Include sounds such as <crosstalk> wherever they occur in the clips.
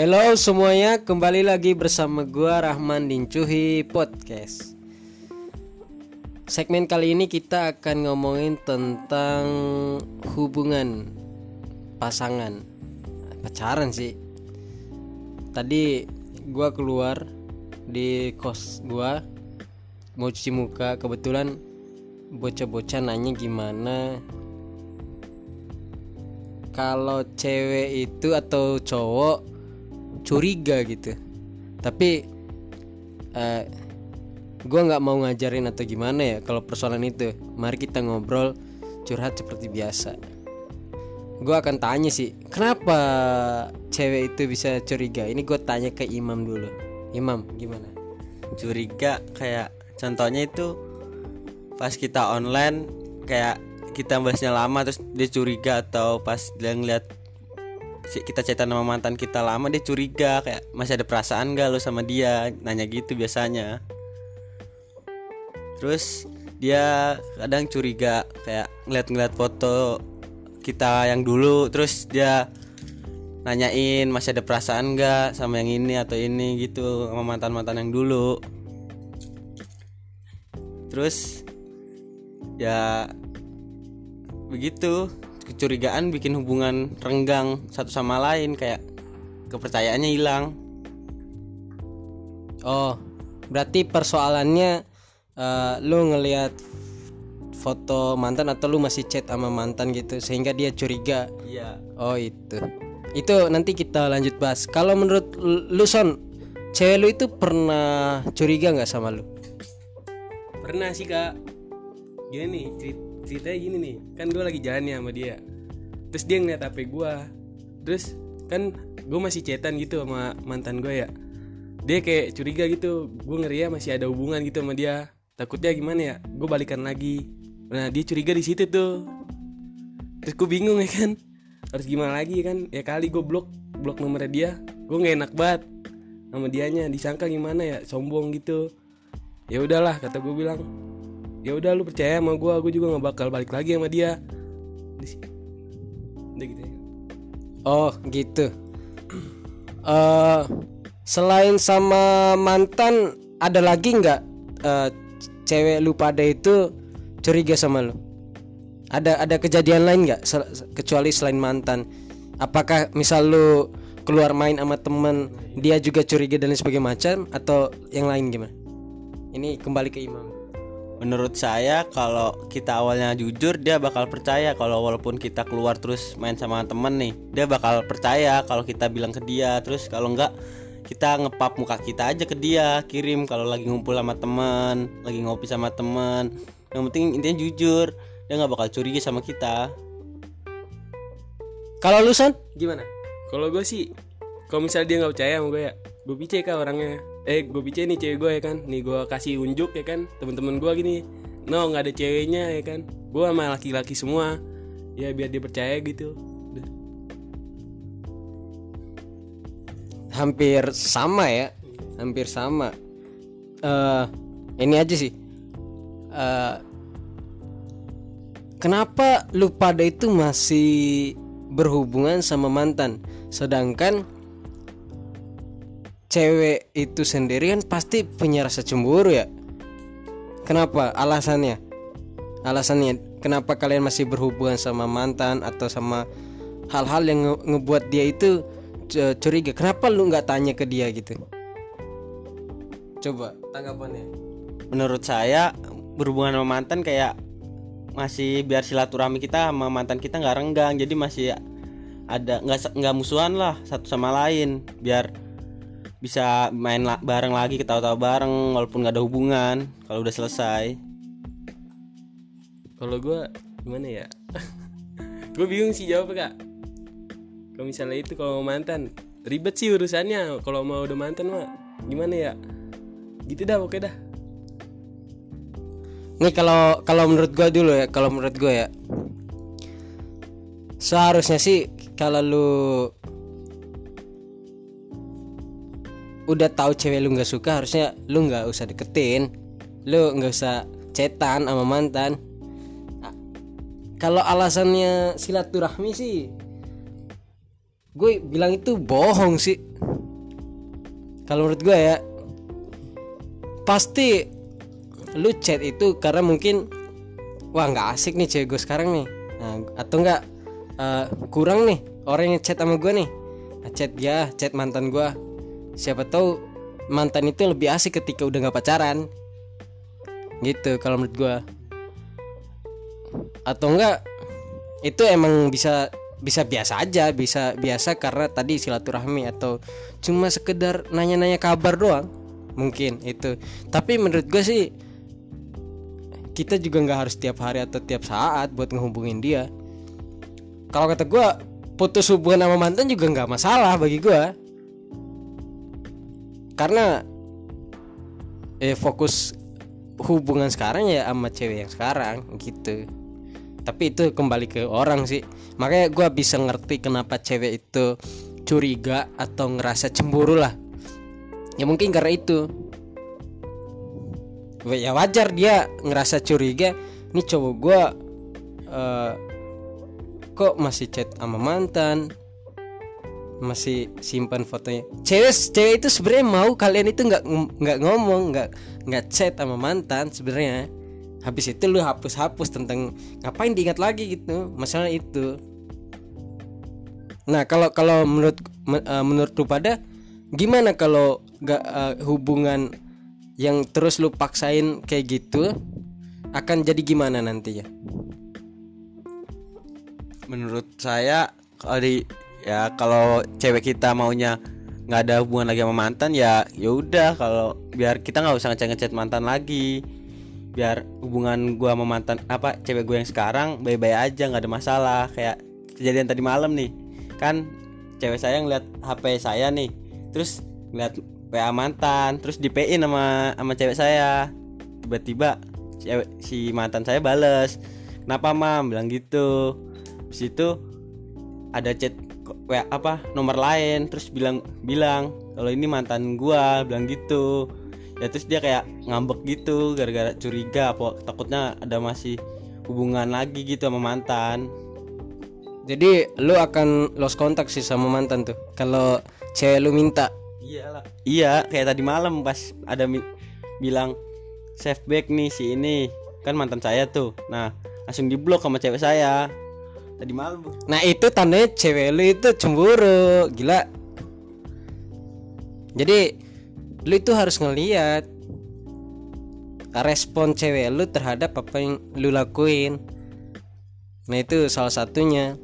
Halo semuanya, kembali lagi bersama gua Rahman Dincuhi Podcast. Segmen kali ini kita akan ngomongin tentang hubungan pasangan, pacaran sih. Tadi gua keluar di kos gua mau cuci muka, kebetulan bocah-bocah nanya gimana kalau cewek itu atau cowok curiga gitu. Tapi uh, gue nggak mau ngajarin atau gimana ya kalau persoalan itu. Mari kita ngobrol curhat seperti biasa. Gue akan tanya sih kenapa cewek itu bisa curiga? Ini gue tanya ke imam dulu. Imam gimana? Curiga kayak contohnya itu pas kita online kayak kita bahasnya lama terus dia curiga atau pas dia ngeliat kita cerita sama mantan kita lama dia curiga kayak masih ada perasaan gak lo sama dia? Nanya gitu biasanya. Terus dia kadang curiga kayak ngeliat-ngeliat foto kita yang dulu terus dia nanyain masih ada perasaan gak sama yang ini atau ini? Gitu sama mantan-mantan yang dulu. Terus ya begitu kecurigaan bikin hubungan renggang satu sama lain kayak kepercayaannya hilang. Oh berarti persoalannya uh, lu ngelihat foto mantan atau lu masih chat sama mantan gitu sehingga dia curiga? Iya. Oh itu. Itu nanti kita lanjut bahas. Kalau menurut lu son cewek lu itu pernah curiga nggak sama lu? Pernah sih kak. Gini nih ceritanya gini nih kan gue lagi jalan ya sama dia. Terus dia ngeliat hp gue terus kan gue masih cetan gitu sama mantan gue ya. Dia kayak curiga gitu gue ngeri ya masih ada hubungan gitu sama dia. Takutnya gimana ya gue balikan lagi. Nah dia curiga di situ tuh. Terus gue bingung ya kan harus gimana lagi ya kan? Ya kali gue blok blok nomornya dia gue nggak enak banget sama dianya. Disangka gimana ya sombong gitu. Ya udahlah kata gue bilang ya udah lu percaya sama gue gue juga nggak bakal balik lagi sama dia. Udah gitu ya. Oh gitu. Uh, <clears throat> selain sama mantan ada lagi nggak uh, cewek lu pada itu curiga sama lu? Ada ada kejadian lain nggak kecuali selain mantan? Apakah misal lu keluar main sama temen dia juga curiga dan sebagainya macam atau yang lain gimana? Ini kembali ke imam menurut saya kalau kita awalnya jujur dia bakal percaya kalau walaupun kita keluar terus main sama temen nih dia bakal percaya kalau kita bilang ke dia. Terus kalau enggak kita ngepap muka kita aja ke dia kirim kalau lagi ngumpul sama temen lagi ngopi sama temen. Yang penting intinya jujur dia nggak bakal curiga sama kita. Kalau lu son gimana? Kalau gue sih kalau misalnya dia nggak percaya sama gue ya gue pice kah orangnya eh gue pice nih cewek gue ya kan. Nih gue kasih unjuk ya kan. Temen-temen gue gini no nggak ada ceweknya ya kan. Gue sama laki-laki semua. Ya biar dia percaya gitu. Hampir sama ya. Hampir sama. Uh, ini aja sih. Uh, kenapa lu pada itu masih berhubungan sama mantan? Sedangkan cewek itu sendirian pasti punya rasa cemburu ya. Kenapa? Alasannya? Alasannya kenapa kalian masih berhubungan sama mantan atau sama hal-hal yang nge ngebuat dia itu curiga? Kenapa lu nggak tanya ke dia gitu? Coba tanggapannya. Menurut saya berhubungan sama mantan kayak masih biar silaturahmi kita sama mantan kita nggak renggang. Jadi masih ada nggak nggak musuhan lah satu sama lain. Biar bisa main la bareng lagi ketawa-tawa bareng walaupun gak ada hubungan kalau udah selesai. Kalau gue gimana ya? <laughs> Gue bingung sih jawab kak. Kalau misalnya itu kalau mantan ribet sih urusannya. Kalau mau udah mantan mah gimana ya? Gitu dah oke dah. Nih kalau kalau menurut gue dulu ya kalau menurut gue ya. Seharusnya sih kalau lu udah tahu cewek lu nggak suka harusnya lu nggak usah deketin. Lu nggak usah cetan sama mantan. Kalau alasannya silaturahmi sih gue bilang itu bohong sih. Kalau menurut gue ya pasti lu chat itu karena mungkin wah nggak asik nih cewek gue sekarang nih. Nah, atau enggak eh, kurang nih orang yang chat sama gue nih. Nah, chat dia chat mantan gue siapa tahu mantan itu lebih asik ketika udah nggak pacaran. Gitu kalau menurut gue atau enggak itu emang bisa bisa biasa aja bisa biasa karena tadi silaturahmi atau cuma sekedar nanya-nanya kabar doang. Mungkin itu. Tapi menurut gue sih kita juga nggak harus tiap hari atau tiap saat buat ngehubungin dia. Kalau kata gue putus hubungan sama mantan juga nggak masalah bagi gue karena eh fokus hubungan sekarang ya sama cewek yang sekarang gitu. Tapi itu kembali ke orang sih. Makanya gue bisa ngerti kenapa cewek itu curiga atau ngerasa cemburu lah. Ya mungkin karena itu. Ya wajar dia ngerasa curiga ini cowok gue eh, kok masih chat sama mantan masih simpan fotonya. Cewek cewek itu sebenarnya mau kalian itu nggak nggak ngomong nggak nggak chat sama mantan sebenarnya. Habis itu lu hapus hapus tentang ngapain diingat lagi gitu masalah itu. Nah kalau kalau menurut me- eh, menurut lu pada gimana kalau nggak eh, hubungan yang terus lu paksain kayak gitu akan jadi gimana nantinya? Menurut saya kalau di ya kalau cewek kita maunya nggak ada hubungan lagi sama mantan ya ya udah kalau biar kita nggak usah ngechat ngechat mantan lagi. Biar hubungan gua sama mantan apa cewek gue yang sekarang baik-baik aja nggak ada masalah. Kayak kejadian tadi malam nih kan cewek saya ngeliat HP saya nih terus ngeliat WA mantan terus di PI sama sama cewek saya. Tiba-tiba cewek si mantan saya bales kenapa mam? Bilang gitu. Habis itu ada chat apa nomor lain terus bilang bilang kalau ini mantan gua bilang gitu. Ya terus dia kayak ngambek gitu gara-gara curiga apa takutnya ada masih hubungan lagi gitu sama mantan. Jadi lu akan lost kontak sih sama mantan tuh kalau cewek lu minta. Iyalah. Iya kayak tadi malam pas ada bilang save back nih si ini. Kan mantan saya tuh. Nah langsung diblok sama cewek saya tadi malam. Nah itu tandanya cewek lu itu cemburu Gila Jadi Lu itu harus ngeliat Respon cewek lu terhadap apa yang lu lakuin Nah itu salah satunya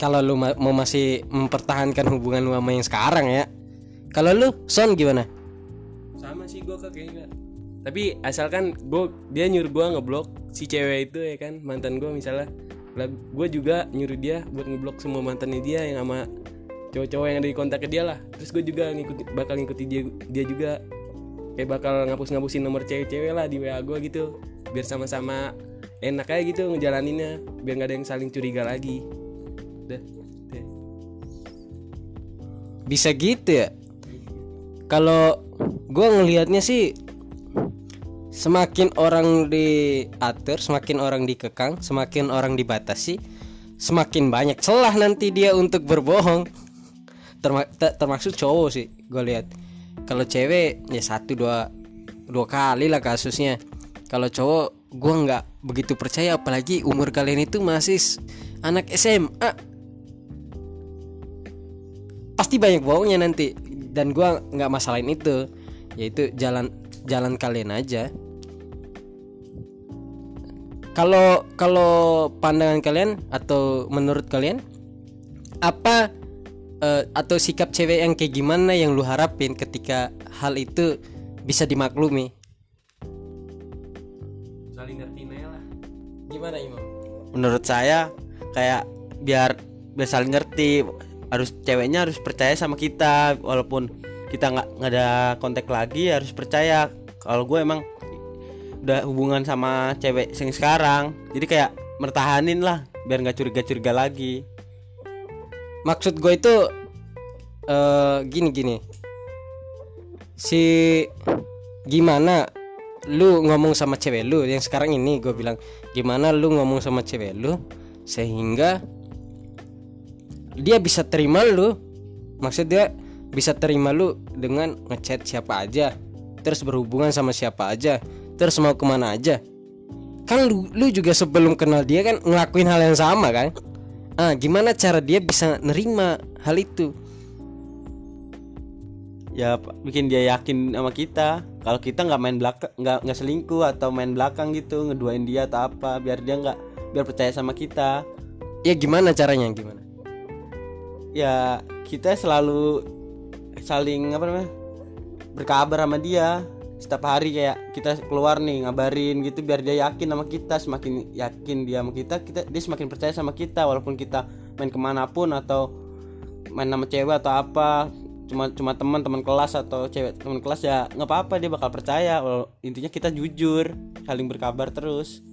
Kalau lu ma- mau masih mempertahankan hubungan lu sama yang sekarang ya Kalau lu Son gimana? sama sih gue kayaknya. Tapi asalkan gue dia nyuruh gue ngeblok si cewek itu ya kan mantan gue misalnya. Lah gue juga nyuruh dia buat ngeblok semua mantannya dia yang sama cowok-cowok yang ada di kontaknya dia lah. Terus gue juga ngikuti bakal ngikuti dia dia juga. Kayak bakal ngapus-ngapusin nomor cewek-cewek lah di wa gue gitu. Biar sama-sama enak aja gitu ngejalaninnya. Biar nggak ada yang saling curiga lagi. Udah. Bisa gitu ya? Kalau gue ngelihatnya sih Semakin orang diatur Semakin orang dikekang Semakin orang dibatasi Semakin banyak celah nanti dia untuk berbohong. Terma- ter- Termasuk cowok sih Gue lihat. Kalau cewek ya satu dua Dua kali lah kasusnya. Kalau cowok gue nggak begitu percaya Apalagi umur kalian itu masih anak SMA pasti banyak bohongnya nanti dan gua nggak masalahin itu. Yaitu jalan jalan kalian aja kalau kalau pandangan kalian atau menurut kalian apa eh, atau sikap cewek yang kayak gimana yang lu harapin ketika hal itu bisa dimaklumi? Saling ngertiin aja lah. Gimana Imam? Menurut saya kayak biar biar saling ngerti harus ceweknya harus percaya sama kita walaupun kita nggak nggak ada kontak lagi harus percaya. Kalau gue emang udah hubungan sama cewek yang sekarang. Jadi kayak mertahanin lah biar nggak curiga curiga lagi. Maksud gue itu eh gini gini. Si gimana lu ngomong sama cewek lu? Yang sekarang ini gue bilang gimana lu ngomong sama cewek lu sehingga dia bisa terima lu? Maksud dia bisa terima lu dengan ngechat siapa aja terus berhubungan sama siapa aja terus mau ke mana aja? Kan lu, lu juga sebelum kenal dia kan ngelakuin hal yang sama kan? Ah gimana cara dia bisa nerima hal itu? Ya bikin dia yakin sama kita. Kalau kita nggak main belakang nggak nggak selingkuh atau main belakang gitu ngeduain dia atau apa biar dia nggak biar percaya sama kita. Ya gimana caranya? Gimana? Ya kita selalu saling apa namanya berkabar sama dia setiap hari kayak kita keluar nih ngabarin gitu biar dia yakin sama kita semakin yakin dia sama kita kita dia semakin percaya sama kita walaupun kita main ke mana pun atau main sama cewek atau apa cuma cuma teman teman kelas atau cewek teman kelas ya nggak apa-apa dia bakal percaya Walau intinya kita jujur saling berkabar terus.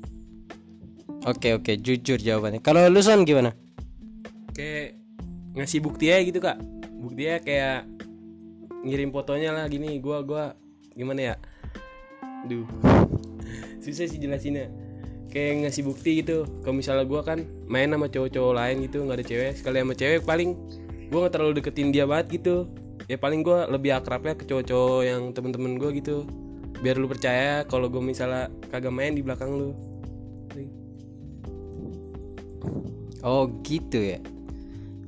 Oke oke jujur jawabannya. Kalau lu son gimana? Kayak ngasih bukti aja gitu kak. Buktinya kayak ngirim fotonya lah gini gua gua gimana ya? Duh. Susah sih jelasinnya. Kayak ngasih bukti gitu. Kalau misalnya gua kan main sama cowok-cowok lain gitu nggak ada cewek. Sekali sama cewek paling gua nggak terlalu deketin dia banget gitu. Ya paling gua lebih akrabnya ke cowok-cowok yang temen-temen gua gitu. Biar lu percaya kalau gua misalnya kagak main di belakang lu. Oh gitu ya.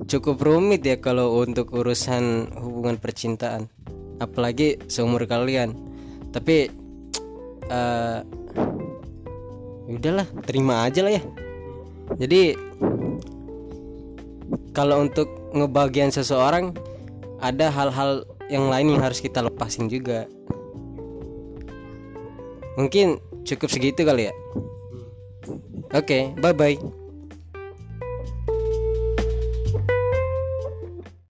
Cukup rumit ya kalau untuk urusan hubungan percintaan apalagi seumur kalian. Tapi ya udahlah terima aja lah ya. Jadi kalau untuk ngebagian seseorang ada hal-hal yang lain yang harus kita lepasin juga. Mungkin cukup segitu kali ya. Oke bye bye